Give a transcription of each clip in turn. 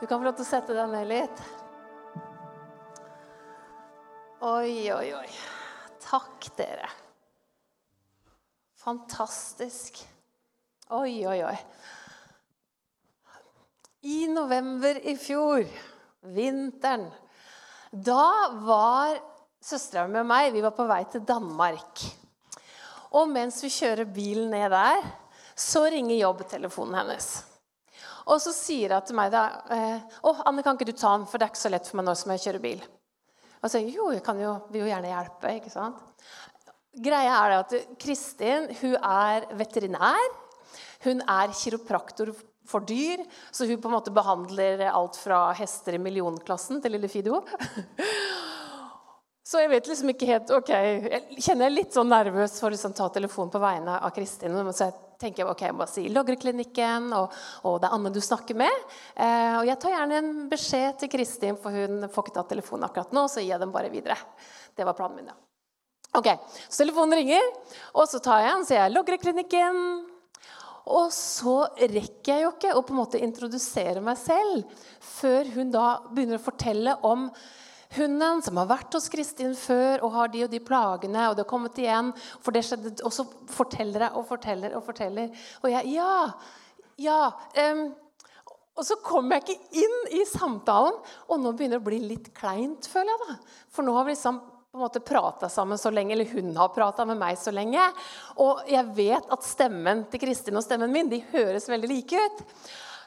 Du kan få lov til å sette deg ned litt. Oi, oi, oi. Takk, dere. Fantastisk. Oi, oi, oi. I november i fjor, vinteren, da var søstera mi og meg vi var på vei til Danmark. Og mens vi kjører bilen ned der, så ringer jobbtelefonen hennes. Og så sier hun til meg da eh, 'Å, Anne, kan ikke du ta den, for det er ikke så lett for meg nå som jeg kjører bil.' Og så sier jeg, jo, jeg kan jo, vil jo gjerne hjelpe. ikke sant? Greia er at Kristin hun er veterinær. Hun er kiropraktor for dyr, så hun på en måte behandler alt fra hester i millionklassen til lille Fido. Så jeg vet liksom ikke helt ok, Jeg kjenner litt sånn nervøs for å liksom ta telefonen på vegne av Kristin. Så jeg tenker ok, jeg må si Logreklinikken, og, og, det er Anne du snakker med. Eh, og jeg tar gjerne en beskjed til Kristin, for hun får ikke tatt telefonen akkurat nå. Så gir jeg den bare videre. Det var planen min, ja. Ok, Så telefonen ringer, og så tar jeg den, sier jeg Logreklinikken. Og så rekker jeg jo ikke å på en måte introdusere meg selv før hun da begynner å fortelle om hunden som har vært hos Kristin før og har de og de plagene, og det har kommet igjen for det skjedde, Og så forteller jeg og forteller og forteller. Og jeg Ja! Ja. Um, og så kommer jeg ikke inn i samtalen, og nå begynner det å bli litt kleint, føler jeg. da. For nå har vi liksom på en måte prata sammen så lenge, eller hun har prata med meg så lenge. Og jeg vet at stemmen til Kristin og stemmen min de høres veldig like ut.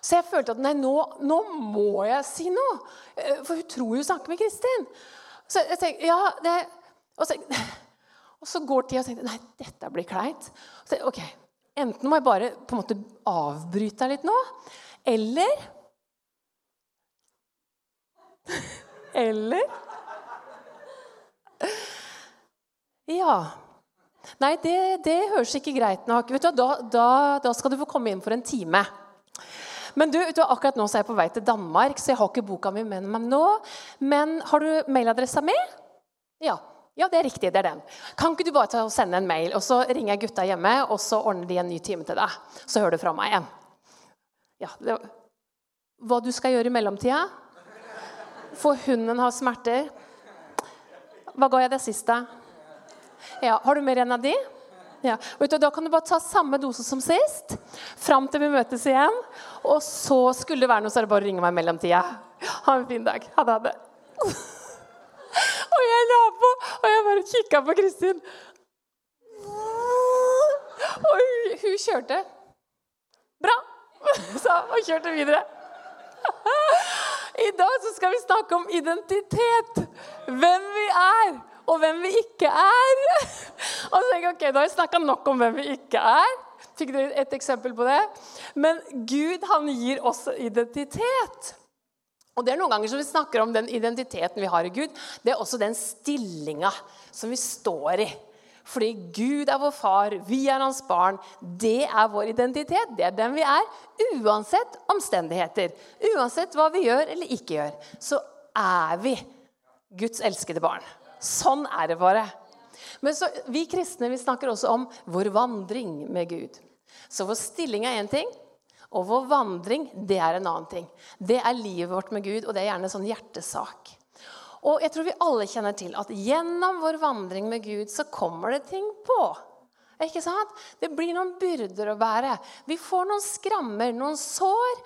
Så jeg følte at nei, nå, nå, må jeg si noe. Eh, for hun tror jo snakker med Kristin. Så jeg tenkte, ja, det, og, så, og så går tida, og tenker nei, dette blir kleint. Så, ok, Enten må jeg bare på en måte avbryte deg litt nå, eller Eller Ja. Nei, det, det høres ikke greit nok. Du, da, da, da skal du få komme inn for en time. Men du, du, akkurat nå så er jeg på vei til Danmark, så jeg har ikke boka mi med meg nå. Men har du mailadressa mi? Ja. Ja, det er riktig. det er den. Kan ikke du bare ta og sende en mail, og så ringer jeg gutta hjemme, og så ordner de en ny time til deg? Så hører du fra meg igjen. Ja, det, hva du skal gjøre i mellomtida? For hunden har smerter. Hva ga jeg det siste? Ja, Har du mer enn av de? Ja. Du, da kan du bare ta samme dose som sist, fram til vi møtes igjen. Og så skulle det være noe, så er det bare å ringe meg i mellomtida. Ha en fin dag. Ha det. Ha det. Og jeg la på, og jeg bare kikka på Kristin. Og hun, hun kjørte. Bra, sa og kjørte videre. I dag så skal vi snakke om identitet. Hvem vi er og hvem vi ikke er. Og så tenker jeg, ok, Da har jeg snakka nok om hvem vi ikke er. Fikk dere et eksempel på det? Men Gud han gir oss identitet. Og det er noen ganger som vi snakker om den identiteten vi har i Gud. Det er også den stillinga som vi står i. Fordi Gud er vår far, vi er hans barn. Det er vår identitet. Det er den vi er, uansett omstendigheter. Uansett hva vi gjør eller ikke gjør, så er vi Guds elskede barn. Sånn er det bare. Men så, vi kristne vi snakker også om vår vandring med Gud. Så vår stilling er én ting, og vår vandring det er en annen ting. Det er livet vårt med Gud, og det er gjerne en sånn hjertesak. Og jeg tror vi alle kjenner til at gjennom vår vandring med Gud så kommer det ting på. Ikke sant? Det blir noen byrder å bære. Vi får noen skrammer, noen sår.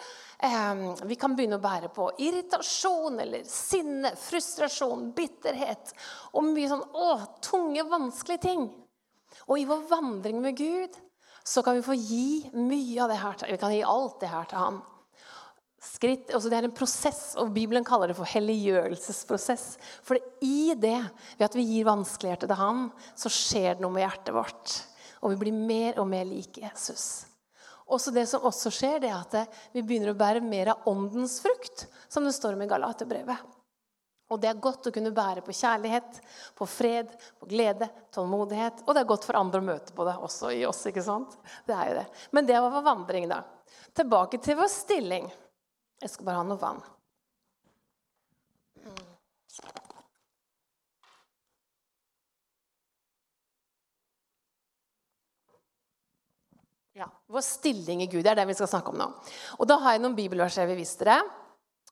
Vi kan begynne å bære på irritasjon eller sinne, frustrasjon, bitterhet og mye sånn å, tunge, vanskelige ting. Og i vår vandring med Gud så kan vi få gi mye av det her til Vi kan gi alt det her til ham. Skritt, altså det er en prosess, og Bibelen kaller det for helliggjørelsesprosess. For i det, ved at vi gir vanskeligheter til ham, så skjer det noe med hjertet vårt. Og vi blir mer og mer like Jesus. Også det som også skjer, det er at vi begynner å bære mer av åndens frukt, som det står om i Galaterbrevet. Og det er godt å kunne bære på kjærlighet, på fred, på glede, tålmodighet. Og det er godt for andre å møte på det også i oss. ikke sant? Det er jo det. Men det var vandring, da. Tilbake til vår stilling. Jeg skal bare ha noe vann. Ja, Vår stilling i Gud det er det vi skal snakke om nå. Og Da har jeg noen bibelvers jeg vil vise dere.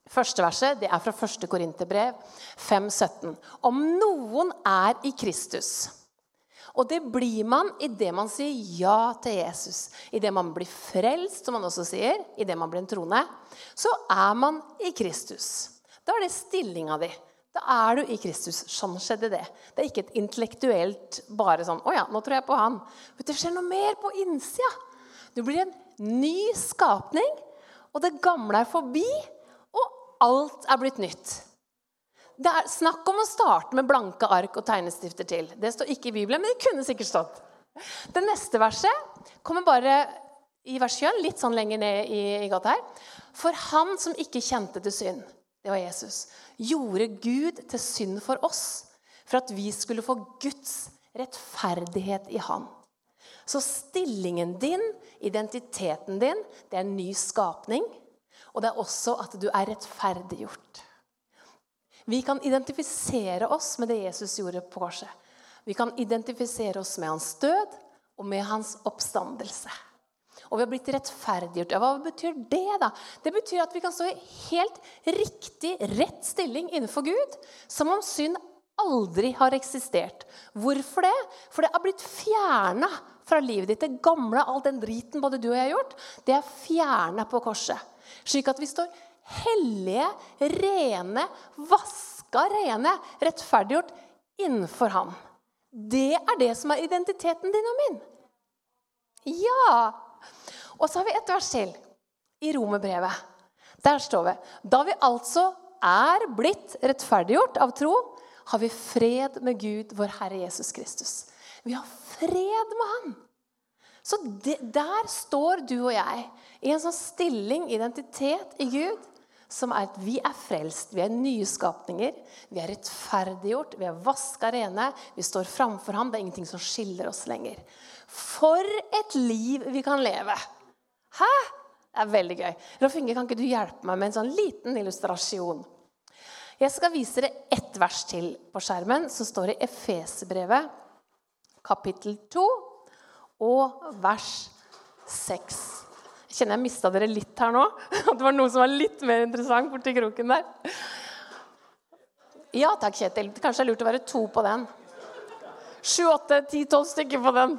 Første verset det er fra 1. Korinterbrev 5,17. Om noen er i Kristus Og det blir man idet man sier ja til Jesus. Idet man blir frelst, som man også sier, idet man blir en troende, så er man i Kristus. Da er det stillinga di. Da er du i Kristus. Sånn skjedde det. Det er ikke et intellektuelt bare sånn 'Å ja, nå tror jeg på han'. Det skjer noe mer på innsida. Du blir en ny skapning, og det gamle er forbi, og alt er blitt nytt. Det er snakk om å starte med blanke ark og tegnestifter til. Det står ikke i Bibelen, men det kunne sikkert stått. Det neste verset kommer bare i vers 21, litt sånn lenger ned i, i gata her. For han som ikke kjente til synd, det var Jesus, gjorde Gud til synd for oss, for at vi skulle få Guds rettferdighet i Han. Så stillingen din, identiteten din, det er en ny skapning. Og det er også at du er rettferdiggjort. Vi kan identifisere oss med det Jesus gjorde på korset. Vi kan identifisere oss med hans død og med hans oppstandelse. Og vi har blitt rettferdiggjort. Ja, hva betyr det? da? Det betyr at vi kan stå i helt riktig, rett stilling innenfor Gud, som om synd aldri har eksistert. Hvorfor det? For det har blitt fjerna fra livet ditt. Det gamle, all den driten både du og jeg har gjort, det er fjerna på korset. Slik at vi står hellige, rene, vaska rene, rettferdiggjort innenfor ham. Det er det som er identiteten din og min. Ja! Og så har vi et vers til i romerbrevet. Der står vi Da vi altså er blitt rettferdiggjort av tro, har vi fred med Gud, vår Herre Jesus Kristus. Vi har fred med Han. Så det, der står du og jeg i en sånn stilling, identitet, i Gud, som er at vi er frelst. Vi er nye skapninger. Vi er rettferdiggjort, vi er vaska rene. Vi står framfor ham. Det er ingenting som skiller oss lenger. For et liv vi kan leve! Hæ? Det er veldig gøy. Rolf Inge, kan ikke du hjelpe meg med en sånn liten illustrasjon? Jeg skal vise dere ett vers til på skjermen, som står i Efeserbrevet, kapittel 2 og vers 6. Jeg kjenner jeg mista dere litt her nå. At det var noe som var litt mer interessant borti kroken der. Ja takk, Kjetil. Kanskje det er lurt å være to på den. Sju, åtte, ti, tolv stykker på den.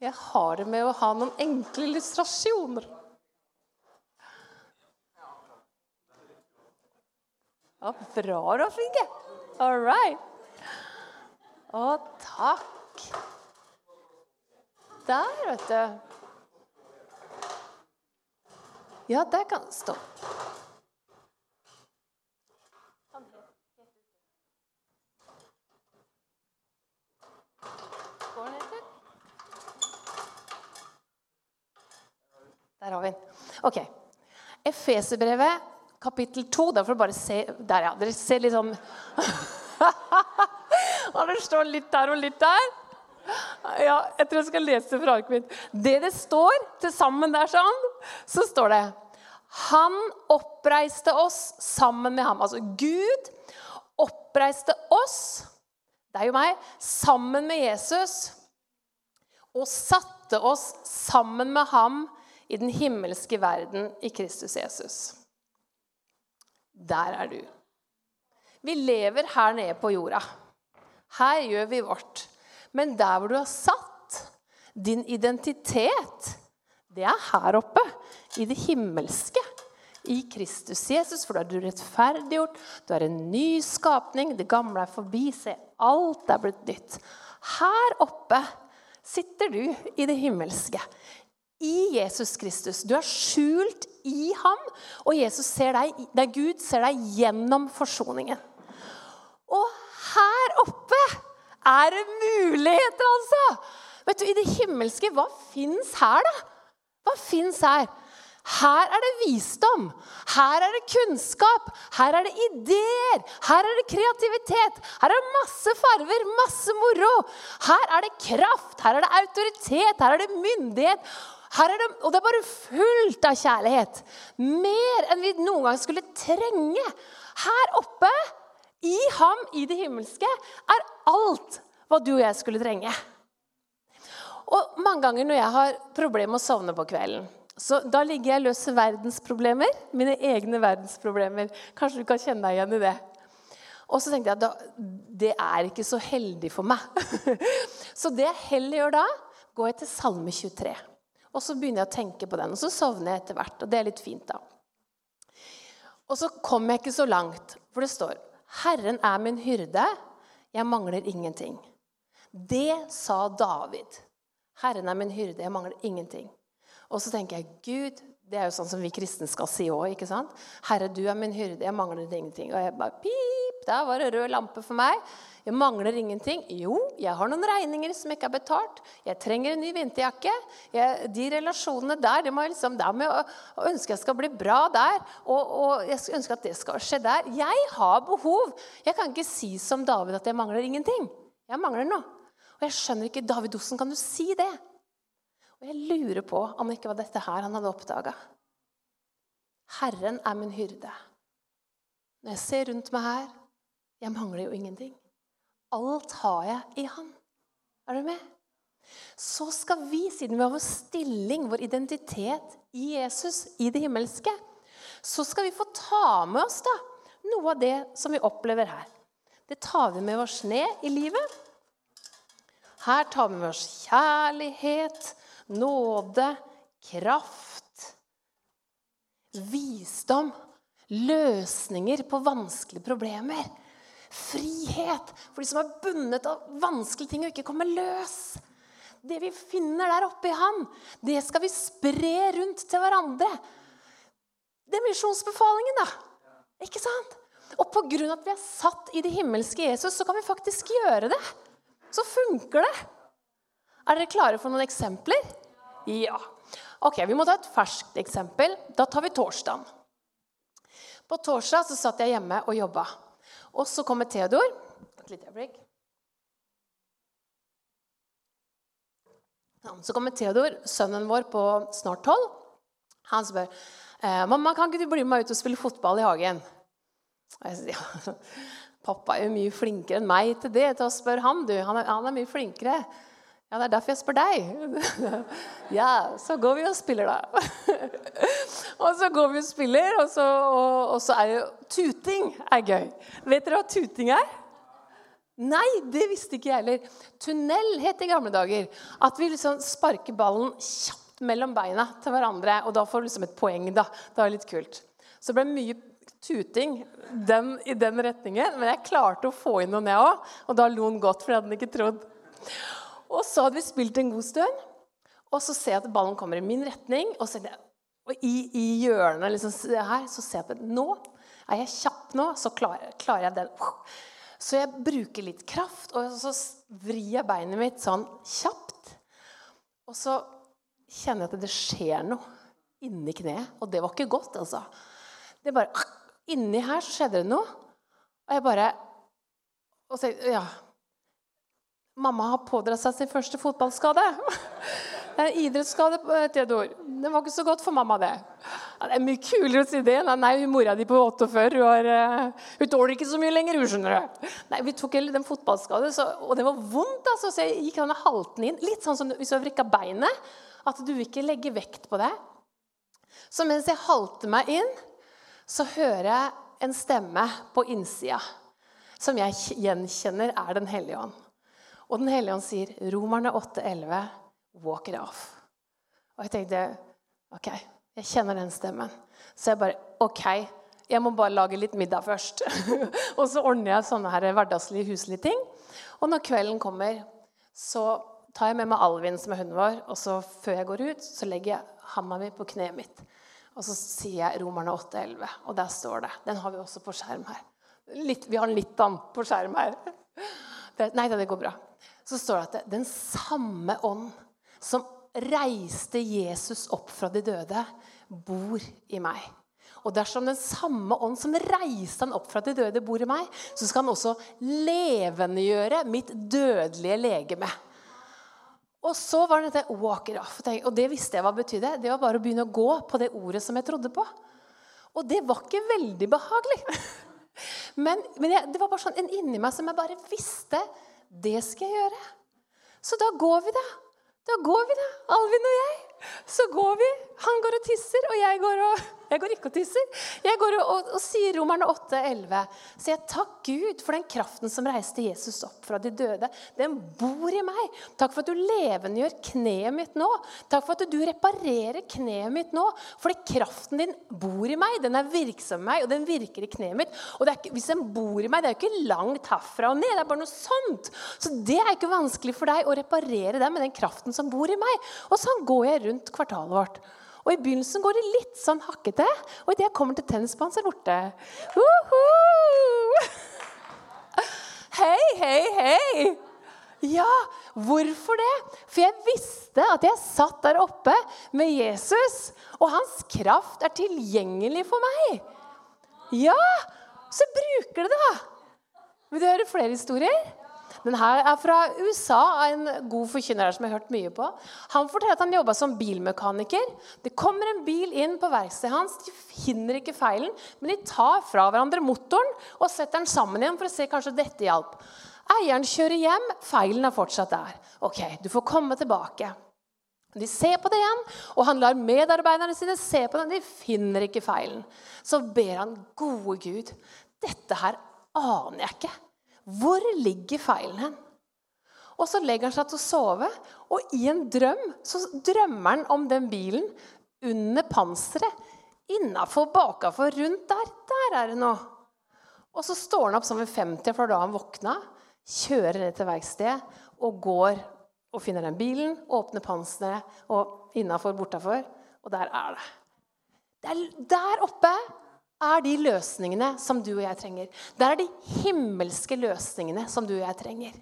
Jeg har det med å ha noen enkle illustrasjoner. Ja, bra, Rolf Inge. All right. Å, takk. Der, vet du. Ja, der kan det stå. Der har vi den. Ok. Efeserbrevet, kapittel 2. Da får du bare se Der, ja. Dere ser litt det står litt der og litt der. Ja, jeg tror jeg skal lese fra arket mitt. Det det står til sammen der sånn, så står det Han oppreiste oss sammen med ham. Altså Gud oppreiste oss, det er jo meg, sammen med Jesus. Og satte oss sammen med ham i den himmelske verden i Kristus Jesus. Der er du. Vi lever her nede på jorda. Her gjør vi vårt. Men der hvor du har satt din identitet, det er her oppe, i det himmelske. I Kristus Jesus, for da er du rettferdiggjort, du er en ny skapning. Det gamle er forbi. Se, alt er blitt nytt. Her oppe sitter du i det himmelske i Jesus Kristus. Du er skjult i ham, og Jesus ser deg, Gud ser deg gjennom forsoningen. Og her oppe er det muligheter, altså! Vet du, I det himmelske, hva fins her, da? Hva fins her? Her er det visdom, her er det kunnskap, her er det ideer, her er det kreativitet. Her er det masse farver, masse moro. Her er det kraft, her er det autoritet, her er det myndighet. Er det, og det er bare fullt av kjærlighet. Mer enn vi noen gang skulle trenge. Her oppe, i ham, i det himmelske, er alt hva du og jeg skulle trenge. Og Mange ganger når jeg har problemer med å sovne på kvelden, Så da ligger jeg og løser verdensproblemer. Mine egne verdensproblemer. Kanskje du kan kjenne deg igjen i det. Og så tenkte jeg at det er ikke så heldig for meg. så det jeg heller gjør da, går jeg til Salme 23. Og så begynner jeg å tenke på den, og så sovner jeg etter hvert. Og det er litt fint, da. Og så kommer jeg ikke så langt, for det står Herren er min hyrde, jeg mangler ingenting. Det sa David. Herren er min hyrde, jeg mangler ingenting. Og så tenker jeg Gud, det er jo sånn som vi kristne skal si òg. Herre, du er min hyrde, jeg mangler ingenting. Og jeg bare pip, der var det rød lampe for meg. Jeg mangler ingenting. Jo, jeg har noen regninger som ikke er betalt. Jeg trenger en ny vinterjakke. Jeg, de relasjonene der, det må jeg liksom, der må jeg ønske jeg skal bli bra der. Og, og jeg ønsker at det skal skje der. Jeg har behov. Jeg kan ikke si som David at jeg mangler ingenting. Jeg mangler noe. Og jeg skjønner ikke, David, Osen, kan du si det? Og jeg lurer på om det ikke var dette her han hadde oppdaga. Herren er min hyrde. Når jeg ser rundt meg her, jeg mangler jo ingenting. Alt har jeg i Han. Er du med? Så skal vi, siden vi har vår stilling, vår identitet i Jesus, i det himmelske, så skal vi få ta med oss da, noe av det som vi opplever her. Det tar vi med oss ned i livet. Her tar vi med oss kjærlighet, nåde, kraft, visdom, løsninger på vanskelige problemer. Frihet for de som er bundet av vanskelige ting og ikke kommer løs. Det vi finner der oppe i Han, det skal vi spre rundt til hverandre. Det er misjonsbefalingen, da. Ikke sant? Og pga. at vi er satt i det himmelske Jesus, så kan vi faktisk gjøre det. Så funker det. Er dere klare for noen eksempler? Ja. Ok, Vi må ta et ferskt eksempel. Da tar vi torsdagen. På torsdag så satt jeg hjemme og jobba. Og så kommer Theodor. Et lite øyeblikk. Så kommer Theodor, sønnen vår på snart tolv. Han spør eh, mamma, kan ikke du bli med meg ut og spille fotball i hagen. Og jeg sier ja, pappa er jo mye flinkere enn meg til det. til å spørre han, du. Han er, han er mye flinkere. Ja, det er derfor jeg spør deg. ja, så går vi og spiller, da. og så går vi og spiller, og så, og, og så er jo Tuting er gøy. Vet dere hva tuting er? Nei, det visste ikke jeg heller. Tunnel het i gamle dager. At vi liksom sparker ballen kjapt mellom beina til hverandre. Og da får du liksom et poeng, da. Det var litt kult. Så det ble mye tuting den, i den retningen. Men jeg klarte å få inn noen, jeg òg. Og da lo han godt, for det hadde han ikke trodd. Og så hadde vi spilt en god stund, og så ser jeg at ballen kommer i min retning. Og, jeg, og i, i, hjørnet liksom, her så ser jeg at nå er jeg kjapp nå, så klarer, klarer jeg den. Så jeg bruker litt kraft, og så vrir jeg beinet mitt sånn kjapt. Og så kjenner jeg at det skjer noe inni kneet. Og det var ikke godt, altså. Det bare Inni her så skjedde det noe. Og jeg bare Og så, ja, Mamma har pådratt seg sin første fotballskade. Det er idrettsskade. Theodor. Det var ikke så godt for mamma, det. Det er mye kulere å si det. Nei, nei mora di på 48 hun, har, uh, hun tåler ikke så mye lenger. Hun skjønner det. Nei, Vi tok heller den fotballskaden, og det var vondt. altså, Så jeg gikk denne halten inn. Litt sånn som hvis du har vrikka beinet. At du ikke legge vekt på det. Så mens jeg halter meg inn, så hører jeg en stemme på innsida som jeg gjenkjenner er Den hellige ånd. Og Den hellige ånd sier, Romerne 8,11, 'Walk it off'. Og jeg tenkte OK, jeg kjenner den stemmen. Så jeg bare OK, jeg må bare lage litt middag først. og så ordner jeg sånne her hverdagslige, huslige ting. Og når kvelden kommer, så tar jeg med meg Alvin, som er hunden vår, og så før jeg går ut, så legger jeg handa mi på kneet mitt. Og så sier jeg Romerne 8,11. Og der står det. Den har vi også på skjerm her. Litt, vi har litt an på skjerm her. Det, nei det går bra så står det at den samme ånd som reiste Jesus opp fra de døde, bor i meg. Og dersom den samme ånd som reiste han opp fra de døde, bor i meg, så skal han også levendegjøre mitt dødelige legeme. Og så var det dette 'walk it off'. Og det visste jeg hva betydde. Det var bare å begynne å gå på det ordet som jeg trodde på. Og det var ikke veldig behagelig. Men, men jeg, det var bare sånn en inni meg som jeg bare visste det skal jeg gjøre. Så da går vi, da. Da går vi, da, Alvin og jeg. så går vi. Han går og tisser, og jeg går og jeg går ikke og tisser. Jeg går og, og, og sier Romerne 8, 11. Så jeg takk Gud for den kraften som reiste Jesus opp fra de døde. Den bor i meg. Takk for at du levendegjør kneet mitt nå. Takk for at du reparerer kneet mitt nå. Fordi kraften din bor i meg. Den er virksom i meg, og den virker i kneet mitt. Og ikke, hvis den bor i meg, det er jo ikke langt herfra og ned. Det er bare noe sånt. Så det er ikke vanskelig for deg å reparere det med den kraften som bor i meg. Og sånn går jeg rundt kvartalet vårt. Og I begynnelsen går det litt sånn hakkete, og idet jeg kommer til tennisbanen, så er det borte. Hei, hei, hei! Ja, hvorfor det? For jeg visste at jeg satt der oppe med Jesus, og hans kraft er tilgjengelig for meg. Ja, så bruker det da. Vil du høre flere historier? Den her er fra USA, av en god forkynner som jeg har hørt mye på. Han forteller at han jobba som bilmekaniker. Det kommer en bil inn på verkstedet hans. De finner ikke feilen, men de tar fra hverandre motoren og setter den sammen igjen for å se kanskje dette hjalp. Eieren kjører hjem. Feilen er fortsatt der. Ok, du får komme tilbake. De ser på det igjen, og han lar medarbeiderne sine se på den. De finner ikke feilen. Så ber han gode Gud, dette her aner jeg ikke. Hvor ligger feilen hen? Og så legger han seg til å sove, og i en drøm så drømmer han om den bilen under panseret. Innafor, bakafor, rundt der. Der er det noe. Og så står han opp som ved 50, for da han våkna. Kjører ned til verkstedet og går og finner den bilen. Åpner panseret og innafor, bortafor. Og der er det. Der, der oppe er de løsningene som du og jeg trenger. Det er de himmelske løsningene som du og jeg trenger.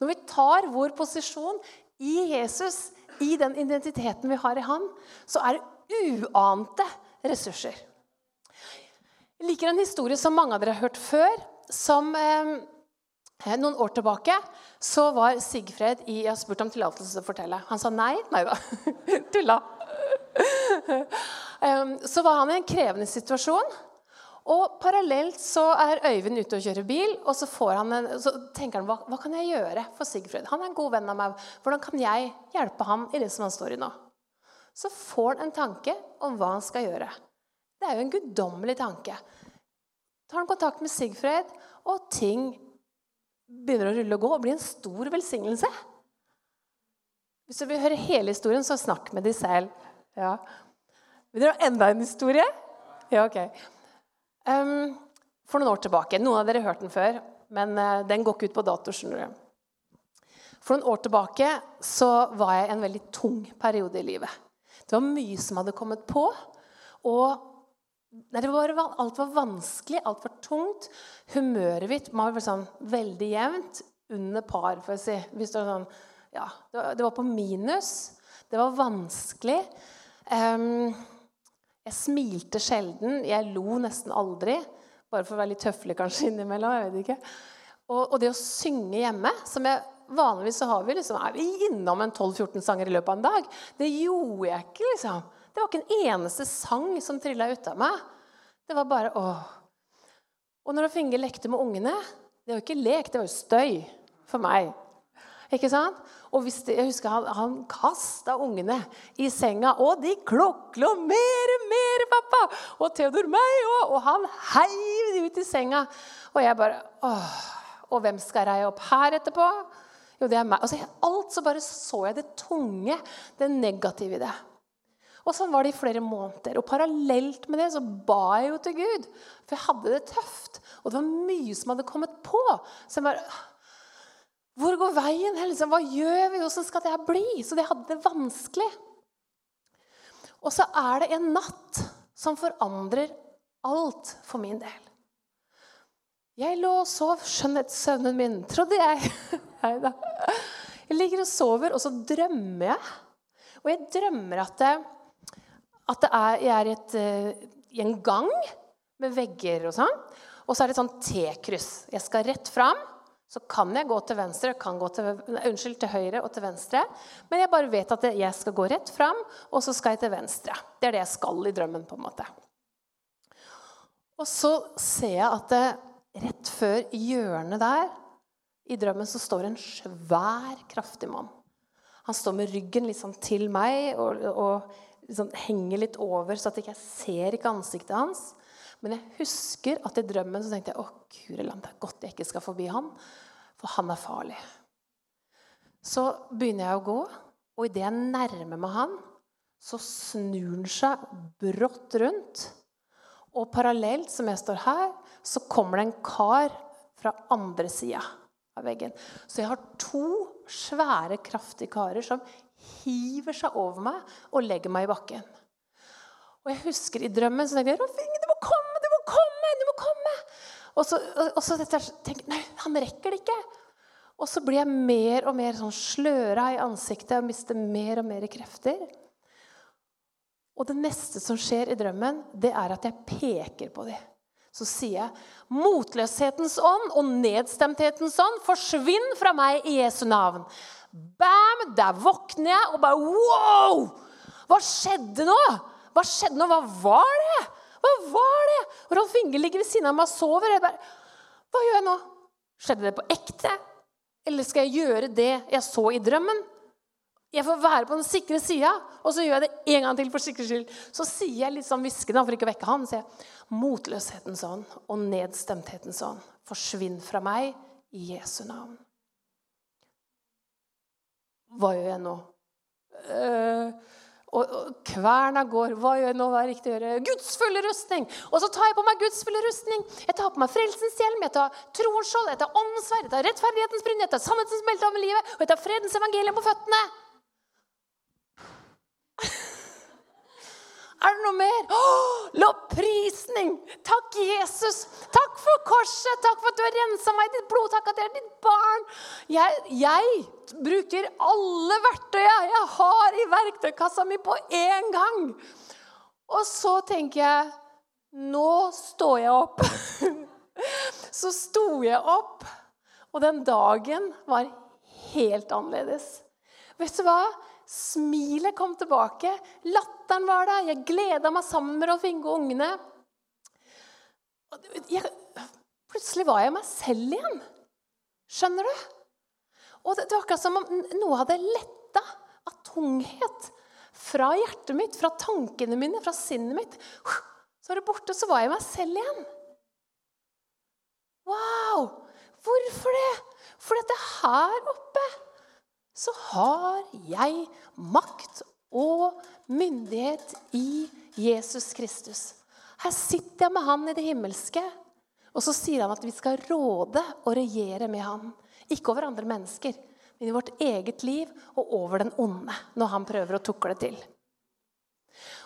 Når vi tar vår posisjon i Jesus, i den identiteten vi har i Han, så er det uante ressurser. Jeg liker en historie som mange av dere har hørt før. som eh, Noen år tilbake så var Sigfred i Jeg har spurt om tillatelse til å fortelle. Han sa nei. Nei da. Tulla. Så var han i en krevende situasjon. Og parallelt så er Øyvind ute og kjører bil, og så, en, så tenker han hva, hva, kan jeg gjøre for Sigfrid? Han er en god venn av meg. Hvordan kan jeg hjelpe ham i det som han står i nå? Så får han en tanke om hva han skal gjøre. Det er jo en guddommelig tanke. Tar han kontakt med Sigfred, og ting begynner å rulle og gå og blir en stor velsignelse. Hvis du vil høre hele historien, så snakk med de selv. Ja. Vil dere ha enda en historie? Ja, ok. Um, for noen år tilbake Noen av dere har hørt den før, men uh, den går ikke ut på dato. skjønner du. For noen år tilbake så var jeg i en veldig tung periode i livet. Det var mye som hadde kommet på. Og nei, var, alt var vanskelig, alt var tungt. Humøret mitt var sånn veldig jevnt. Under par, får jeg si. Det, var sånn, ja, det, var, det var på minus. Det var vanskelig. Um, jeg smilte sjelden. Jeg lo nesten aldri. Bare for å være litt høflig kanskje innimellom. jeg vet ikke. Og, og det å synge hjemme som jeg Vanligvis så har vi liksom, er vi innom en 12-14 sanger i løpet av en dag. Det gjorde jeg ikke. liksom. Det var ikke en eneste sang som trilla ut av meg. Det var bare åh. Og når Finge lekte med ungene Det var jo ikke lek, det var jo støy for meg. Ikke sant? Og hvis det, jeg husker Han, han kasta ungene i senga, og de klokla mer og mer, pappa! Og Theodor meg òg! Og han heiv de ut i senga. Og jeg bare åh, Og hvem skal reie opp her etterpå? Jo, det er meg. Altså, alt så bare så jeg det tunge, det negative i det. Og sånn var det i flere måneder. Og parallelt med det så ba jeg jo til Gud. For jeg hadde det tøft. Og det var mye som hadde kommet på. Så jeg bare hvor går veien? Liksom? Hva gjør vi? Hvordan skal det bli? Så de hadde det vanskelig. Og så er det en natt som forandrer alt for min del. Jeg lå og sov skjønnhetssøvnen min, trodde jeg. Nei da. Jeg ligger og sover, og så drømmer jeg. Og jeg drømmer at, det, at det er, jeg er et, eh, i en gang med vegger og sånn. Og så er det et sånn T-kryss. Jeg skal rett fram så kan jeg gå til venstre, kan gå til, unnskyld, til høyre og til venstre. Men jeg bare vet at jeg skal gå rett fram, og så skal jeg til venstre. Det er det jeg skal i drømmen. på en måte. Og så ser jeg at det, rett før hjørnet der i drømmen så står en svær, kraftig mann. Han står med ryggen liksom til meg og, og liksom henger litt over, så at jeg ikke ser ikke ansiktet hans. Men jeg husker at i drømmen så tenkte jeg å Guri land, det er godt jeg ikke skal forbi han, for han er farlig. Så begynner jeg å gå, og idet jeg nærmer meg han, så snur han seg brått rundt. Og parallelt som jeg står her, så kommer det en kar fra andre sida av veggen. Så jeg har to svære, kraftige karer som hiver seg over meg og legger meg i bakken. Og jeg husker i drømmen så tenkte jeg, Rolf Inge, du må komme, du må komme! du må komme. Og så, og så tenker jeg nei, han rekker det ikke. Og så blir jeg mer og mer sånn sløra i ansiktet og mister mer og mer krefter. Og det neste som skjer i drømmen, det er at jeg peker på dem. Så sier jeg, 'Motløshetens ånd og nedstemthetens ånd, forsvinn fra meg i Jesu navn.' Bam! Der våkner jeg og bare Wow! Hva skjedde nå? Hva skjedde nå? Hva var det? Hva var det? Rolf Inge ligger ved siden av meg og sover. Jeg bare, Hva gjør jeg nå? Skjedde det på ekte? Eller skal jeg gjøre det jeg så i drømmen? Jeg får være på den sikre sida, og så gjør jeg det en gang til for sikkerhets skyld. Så sier jeg litt sånn hviskende for ikke å vekke han, sier jeg, motløshetens ånd og nedstemthetens ånd, forsvinn fra meg i Jesu navn. Hva gjør jeg nå? Uh, og, kverna går. Hva gjør jeg nå? Hva er riktig å gjøre? Guds fulle rustning! Og så tar jeg på meg Guds fulle rustning. Jeg tar på meg frelsens hjelm, jeg tar troens skjold, jeg tar åndens sverd, jeg tar rettferdighetens brynje, jeg tar sannhetens belte over livet, og jeg tar fredens evangelium på føttene. Er det noe mer? Oh, lovprisning! Takk, Jesus. Takk for korset. Takk for at du har rensa meg i ditt blod. Takk at jeg er ditt barn. Jeg, jeg bruker alle verktøy jeg har verktøykassa mi, på én gang. Og så tenker jeg Nå står jeg opp. Så sto jeg opp, og den dagen var helt annerledes. Vet du hva? Smilet kom tilbake. Latteren var der. Jeg gleda meg sammen med Rolf Inge og ungene. Jeg, plutselig var jeg meg selv igjen. Skjønner du? Og det, det var akkurat som om noe hadde letta tunghet fra hjertet mitt, fra tankene mine, fra sinnet mitt. Så var det borte, så var jeg meg selv igjen. Wow! Hvorfor det? Fordi er her oppe så har jeg makt og myndighet i Jesus Kristus. Her sitter jeg med han i det himmelske, og så sier han at vi skal råde og regjere med han. Ikke over andre mennesker, men i vårt eget liv og over den onde når han prøver å tukle til.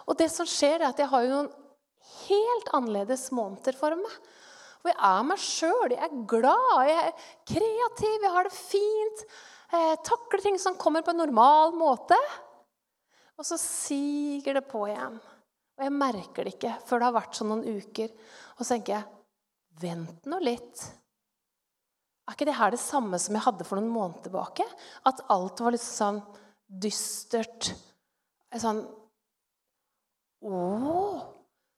Og det som skjer, er at jeg har jo noen helt annerledes måneder for meg. Og jeg er meg sjøl. Jeg er glad, jeg er kreativ, jeg har det fint Jeg takler ting som kommer på en normal måte. Og så siger det på igjen. Og jeg merker det ikke før det har vært sånn noen uker. Og så tenker jeg Vent nå litt. Er ikke det her det samme som jeg hadde for noen måneder tilbake? At alt var litt sånn dystert. Sånn Å!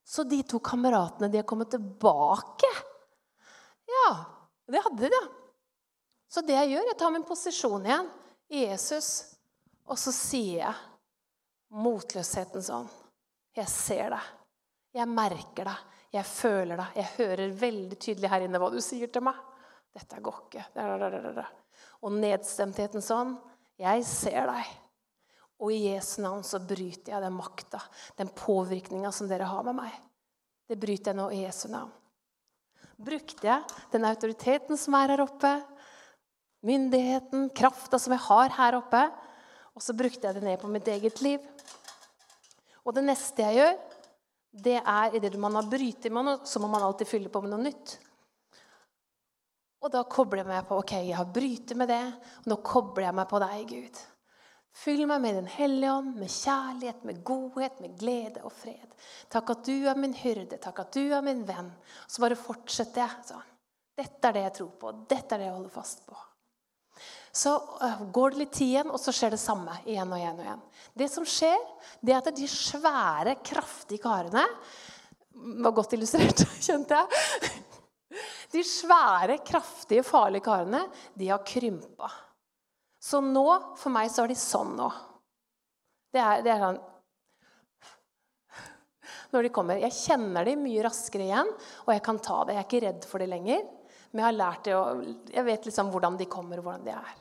Så de to kameratene, de har kommet tilbake? Ja, det hadde de. Så det jeg gjør, jeg tar min posisjon igjen i Jesus, og så sier jeg motløshetens ånd. Jeg ser deg. Jeg merker deg. Jeg føler deg. Jeg hører veldig tydelig her inne hva du sier til meg. Dette går ikke. Og nedstemtheten sånn Jeg ser deg. Og i Jesu navn så bryter jeg den makta, den påvirkninga som dere har med meg. Det bryter jeg nå i Jesu navn. Brukte jeg den autoriteten som er her oppe, myndigheten, krafta som jeg har her oppe. Og så brukte jeg det ned på mitt eget liv. Og det neste jeg gjør, det er idet man har brytet med noe, så må man alltid fylle på med noe nytt. Og da kobler jeg meg på ok, jeg har brytet med det, og nå kobler jeg meg på deg, Gud. Fyll meg med Den hellige ånd, med kjærlighet, med godhet, med glede og fred. Takk at du er min hyrde, takk at du er min venn. Så bare fortsetter jeg sånn. Dette er det jeg tror på, dette er det jeg holder fast på. Så øh, går det litt tid igjen, og så skjer det samme igjen og igjen. og igjen. Det som skjer, det er at de svære, kraftige karene var godt illustrert, kjente jeg. De svære, kraftige, farlige karene de har krympa. Så nå, for meg, så er de sånn nå. Det er, det er sånn Når de kommer. Jeg kjenner de mye raskere igjen, og jeg kan ta det. Jeg er ikke redd for det lenger. Men jeg har lært det, og jeg vet liksom hvordan de kommer, og hvordan de er.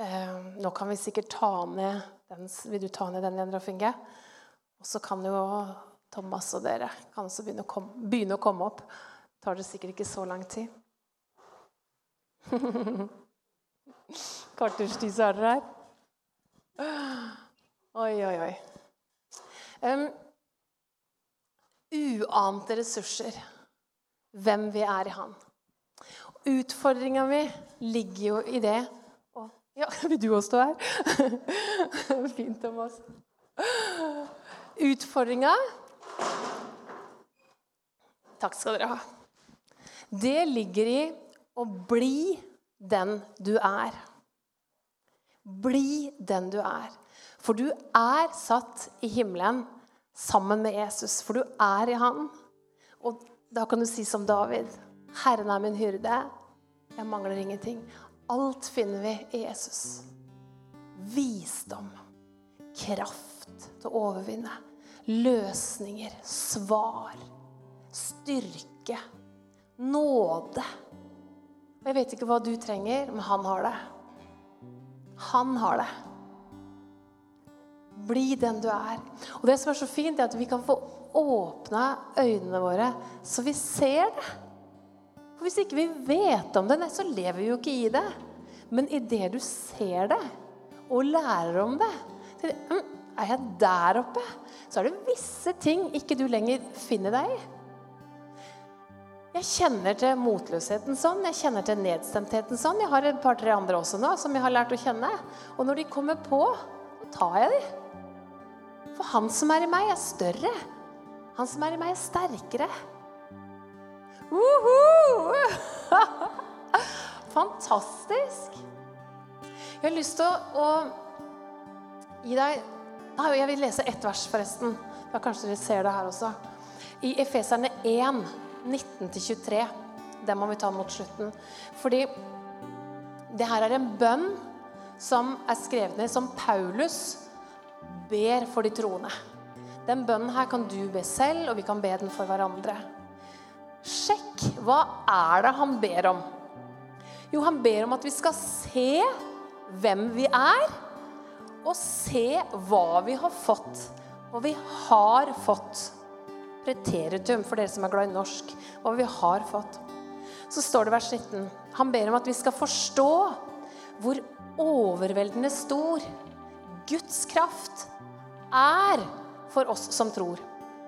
Eh, nå kan vi sikkert ta ned den, Vil du ta ned den, Lendra Finge? Og så kan jo Thomas og dere kan også begynne å komme, begynne å komme opp. Det tar det sikkert ikke så lang tid. Kvarters tid, så er dere her. Oi, oi, oi. Um, uante ressurser. Hvem vi er i Han. Utfordringa mi ligger jo i det Å, ja, vil du også stå her? Fint, Thomas. Utfordringa Takk skal dere ha. Det ligger i å bli den du er. Bli den du er. For du er satt i himmelen sammen med Jesus, for du er i Han. Og da kan du si som David.: Herren er min hyrde, jeg mangler ingenting. Alt finner vi i Jesus. Visdom, kraft til å overvinne, løsninger, svar, styrke, nåde. Jeg vet ikke hva du trenger, men han har det. Han har det. Bli den du er. Og det som er så fint, er at vi kan få åpna øynene våre så vi ser det. For Hvis ikke vi vet om det, så lever vi jo ikke i det. Men idet du ser det og lærer om det «Hm, Er jeg der oppe? Så er det visse ting ikke du lenger finner deg i. Jeg kjenner til motløsheten sånn, jeg kjenner til nedstemtheten sånn. Jeg har et par-tre andre også nå som jeg har lært å kjenne. Og når de kommer på, så tar jeg de. For han som er i meg, er større. Han som er i meg, er sterkere. Uhu! Fantastisk. Jeg har lyst til å, å gi deg Jeg vil lese ett vers, forresten. Da kanskje dere ser det her også. I Efeserne 1 19-23. Det må vi ta mot slutten. Fordi det her er en bønn som er skrevet ned som Paulus ber for de troende. Den bønnen her kan du be selv, og vi kan be den for hverandre. Sjekk hva er det han ber om. Jo, han ber om at vi skal se hvem vi er, og se hva vi har fått. Og vi har fått preteritum, for dere som er glad i norsk, hva vi har fått. Så står det vers 19. Han ber om at vi skal forstå hvor overveldende stor Guds kraft er for oss som tror,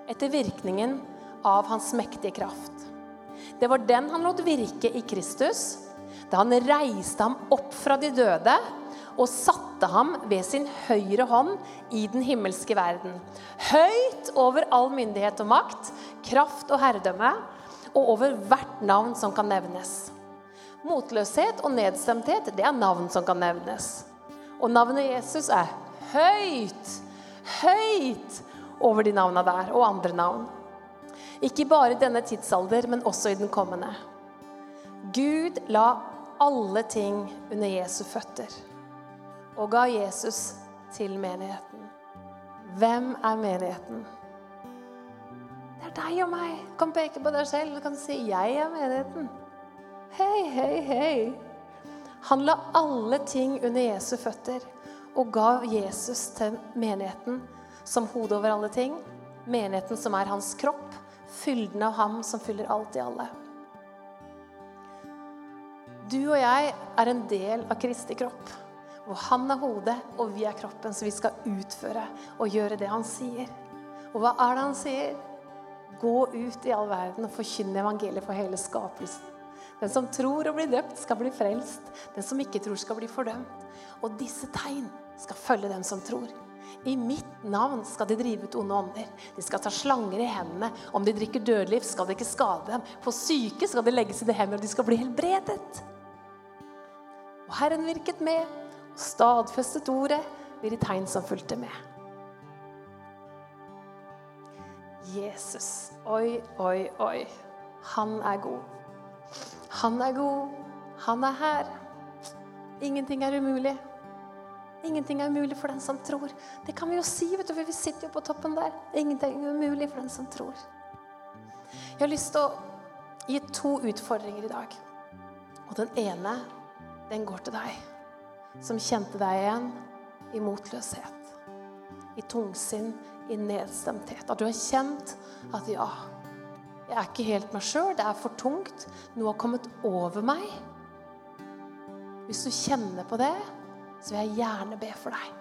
etter virkningen av hans mektige kraft. Det var den han lot virke i Kristus da han reiste ham opp fra de døde og satte ham ved sin høyre hånd i den himmelske verden. Høyt over all myndighet og makt, kraft og herredømme, og over hvert navn som kan nevnes. Motløshet og nedstemthet, det er navn som kan nevnes. Og navnet Jesus er høyt, høyt over de navna der, og andre navn. Ikke bare i denne tidsalder, men også i den kommende. Gud la alle ting under Jesu føtter og ga Jesus til menigheten. Hvem er menigheten? Det er deg og meg. Du kan peke på deg selv Du kan si 'Jeg er menigheten'. Hei, hei, hei. Han la alle ting under Jesu føtter og gav Jesus til menigheten som hode over alle ting. Menigheten som er hans kropp, fylden av ham som fyller alt i alle. Du og jeg er en del av Kristi kropp. Hvor han er hodet, og vi er kroppen, så vi skal utføre og gjøre det han sier. Og hva er det han sier? Gå ut i all verden og forkynne evangeliet for hele skapelsen. Den som tror og blir døpt, skal bli frelst. Den som ikke tror, skal bli fordømt. Og disse tegn skal følge dem som tror. I mitt navn skal de drive ut onde ånder. De skal ta slanger i hendene. Om de drikker dødeliv, skal det ikke skade dem. På syke skal de legges i de hendene, og de skal bli helbredet. Og Herren virket med stadfestet ordet ved de tegn som fulgte med. Jesus. Oi, oi, oi. Han er god. Han er god. Han er her. Ingenting er umulig. Ingenting er umulig for den som tror. Det kan vi jo si, vet du, for vi sitter jo på toppen der. Ingenting er umulig for den som tror. Jeg har lyst til å gi to utfordringer i dag. Og den ene, den går til deg som kjente deg igjen i motløshet, i tungsinn, i nedstemthet. At du har kjent at ja, jeg er ikke helt meg sjøl, det er for tungt. Noe har kommet over meg. Hvis du kjenner på det, så vil jeg gjerne be for deg.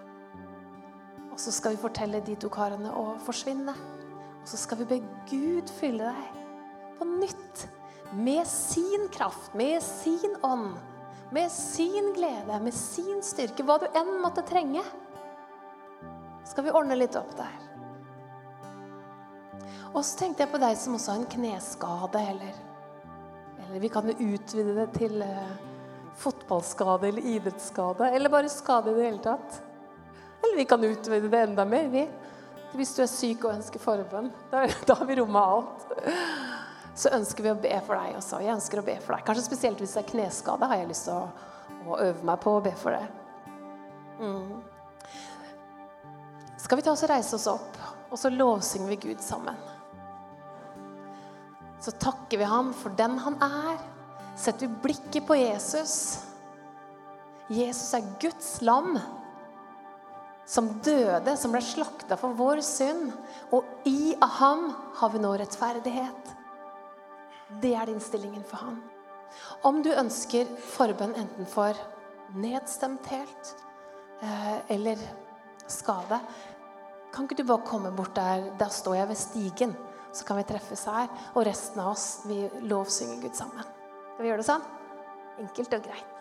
Og så skal vi fortelle de to karene å forsvinne. Og så skal vi be Gud fylle deg på nytt. Med sin kraft, med sin ånd, med sin glede, med sin styrke. Hva du enn måtte trenge. Skal vi ordne litt opp der. Og så tenkte jeg på deg som også har en kneskade, eller, eller vi kan jo utvide det til uh, fotballskade eller idrettsskade, eller bare skade i det hele tatt. Eller vi kan utvide det enda mer, vi. Hvis du er syk og ønsker forbønn. Da, da har vi rommet alt. Så ønsker vi å be for deg også. Jeg ønsker å be for deg. Kanskje spesielt hvis det er kneskade, har jeg lyst til å, å øve meg på å be for det. Mm. Skal vi ta oss og reise oss opp, og så lovsynger vi Gud sammen så takker vi ham for den han er. Setter vi blikket på Jesus. Jesus er Guds lam som døde, som ble slakta for vår synd. Og i ham har vi nå rettferdighet. Det er innstillingen for han. Om du ønsker forbønn enten for nedstemthet helt, eller skade, kan ikke du bare komme bort der? Der står jeg ved stigen så kan vi treffes her. Og resten av oss, vi lovsynger Gud sammen. Skal vi gjøre det sånn? Enkelt og greit.